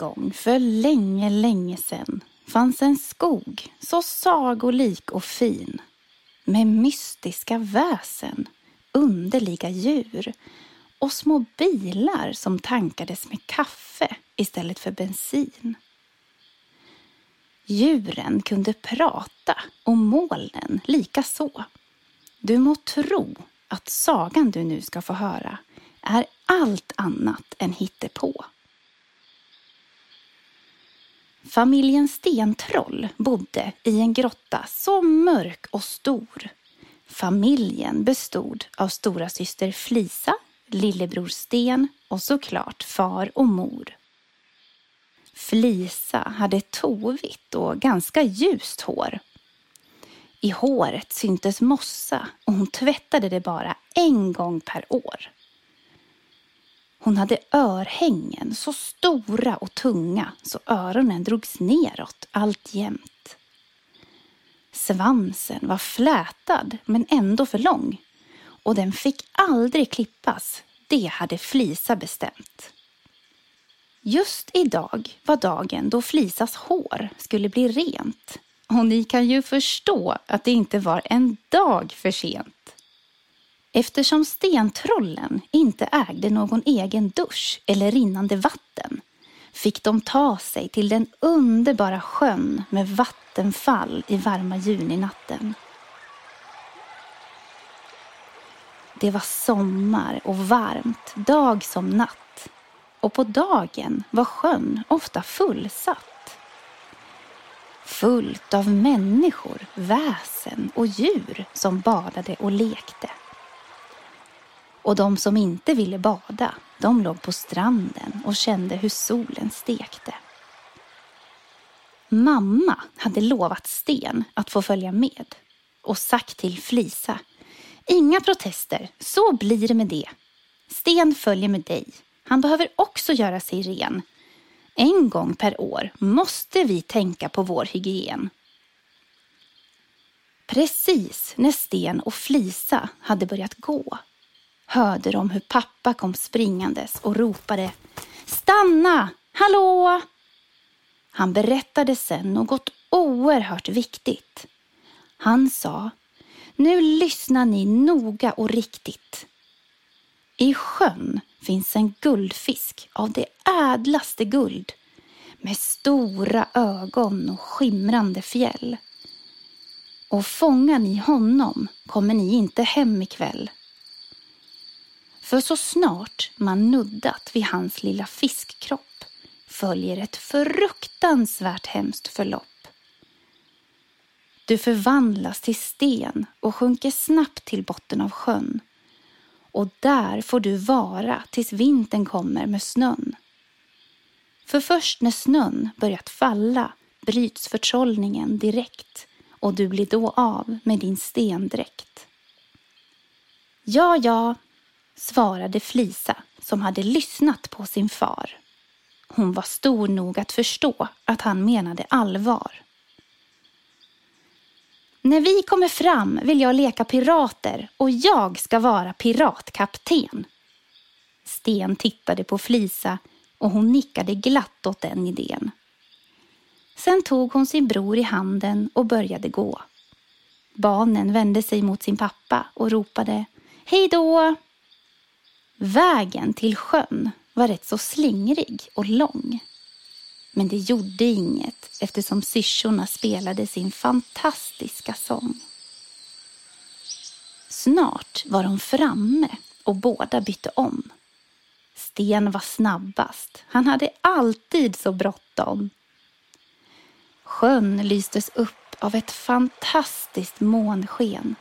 gång, för länge, länge sedan, fanns en skog så sagolik och fin med mystiska väsen, underliga djur och små bilar som tankades med kaffe istället för bensin. Djuren kunde prata och molnen lika så. Du må tro att sagan du nu ska få höra är allt annat än hittepå. Familjen Stentroll bodde i en grotta så mörk och stor. Familjen bestod av stora syster Flisa, lillebror Sten och såklart far och mor. Flisa hade tovigt och ganska ljust hår. I håret syntes mossa och hon tvättade det bara en gång per år. Hon hade örhängen så stora och tunga så öronen drogs neråt alltjämt. Svansen var flätad men ändå för lång och den fick aldrig klippas. Det hade Flisa bestämt. Just idag var dagen då Flisas hår skulle bli rent och ni kan ju förstå att det inte var en dag för sent. Eftersom stentrollen inte ägde någon egen dusch eller rinnande vatten fick de ta sig till den underbara sjön med vattenfall i varma juninatten. Det var sommar och varmt, dag som natt. Och på dagen var sjön ofta fullsatt. Fullt av människor, väsen och djur som badade och lekte. Och de som inte ville bada, de låg på stranden och kände hur solen stekte. Mamma hade lovat Sten att få följa med och sagt till Flisa Inga protester, så blir det med det. Sten följer med dig. Han behöver också göra sig ren. En gång per år måste vi tänka på vår hygien. Precis när Sten och Flisa hade börjat gå hörde de hur pappa kom springandes och ropade Stanna! Hallå! Han berättade sen något oerhört viktigt. Han sa Nu lyssnar ni noga och riktigt. I sjön finns en guldfisk av det ädlaste guld med stora ögon och skimrande fjäll. Och fångar ni honom kommer ni inte hem ikväll. För så snart man nuddat vid hans lilla fiskkropp följer ett fruktansvärt hemskt förlopp. Du förvandlas till sten och sjunker snabbt till botten av sjön. Och där får du vara tills vintern kommer med snön. För först när snön börjat falla bryts förtrollningen direkt och du blir då av med din stendräkt. Ja, ja, svarade Flisa som hade lyssnat på sin far. Hon var stor nog att förstå att han menade allvar. När vi kommer fram vill jag leka pirater och jag ska vara piratkapten. Sten tittade på Flisa och hon nickade glatt åt den idén. Sen tog hon sin bror i handen och började gå. Barnen vände sig mot sin pappa och ropade Hej då! Vägen till sjön var rätt så slingrig och lång. Men det gjorde inget eftersom syrsorna spelade sin fantastiska sång. Snart var de framme och båda bytte om. Sten var snabbast. Han hade alltid så bråttom. Sjön lystes upp av ett fantastiskt månsken.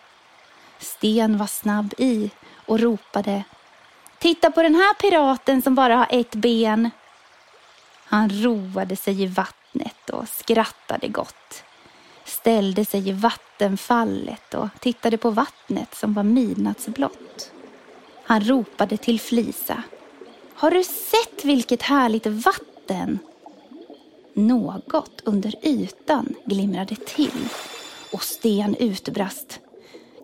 Sten var snabb i och ropade Titta på den här piraten som bara har ett ben. Han roade sig i vattnet och skrattade gott. Ställde sig i vattenfallet och tittade på vattnet som var midnattsblått. Han ropade till Flisa. Har du sett vilket härligt vatten? Något under ytan glimrade till och Sten utbrast.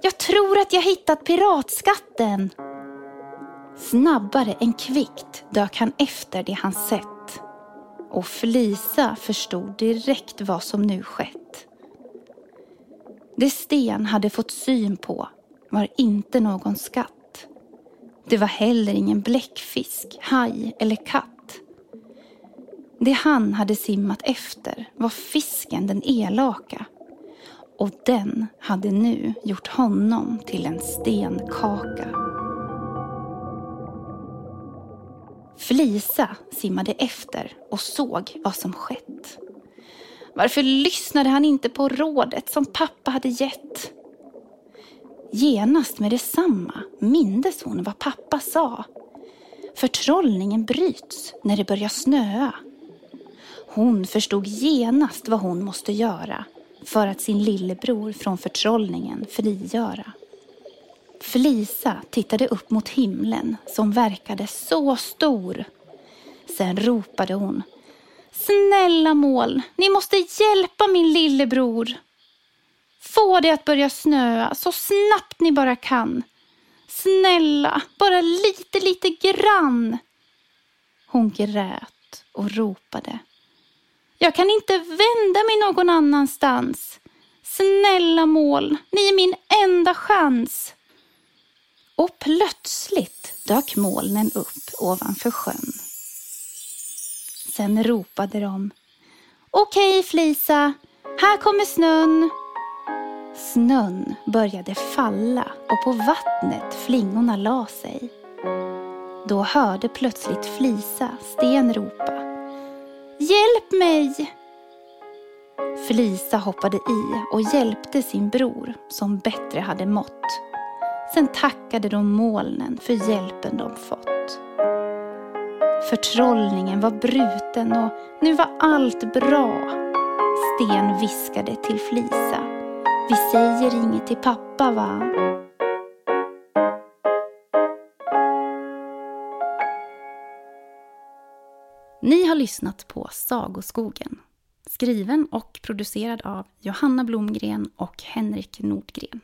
Jag tror att jag hittat piratskatten. Snabbare än kvickt dök han efter det han sett. och Felisa förstod direkt vad som nu skett. Det Sten hade fått syn på var inte någon skatt. Det var heller ingen bläckfisk, haj eller katt. Det han hade simmat efter var fisken den elaka och den hade nu gjort honom till en stenkaka. Flisa simmade efter och såg vad som skett. Varför lyssnade han inte på rådet som pappa hade gett? Genast med detsamma mindes hon vad pappa sa. Förtrollningen bryts när det börjar snöa. Hon förstod genast vad hon måste göra för att sin lillebror från förtrollningen frigöra. Flisa tittade upp mot himlen som verkade så stor. Sen ropade hon. Snälla moln, ni måste hjälpa min lillebror. Få det att börja snöa så snabbt ni bara kan. Snälla, bara lite, lite grann. Hon grät och ropade. Jag kan inte vända mig någon annanstans. Snälla moln, ni är min enda chans. Och plötsligt dök molnen upp ovanför sjön. Sen ropade de. Okej Flisa, här kommer snön. Snön började falla och på vattnet flingorna la sig. Då hörde plötsligt Flisa Sten ropa. Hjälp mig! Flisa hoppade i och hjälpte sin bror som bättre hade mått. Sen tackade de molnen för hjälpen de fått. Förtrollningen var bruten och nu var allt bra. Sten viskade till Flisa. Vi säger inget till pappa va? Ni har lyssnat på Sagoskogen. Skriven och producerad av Johanna Blomgren och Henrik Nordgren.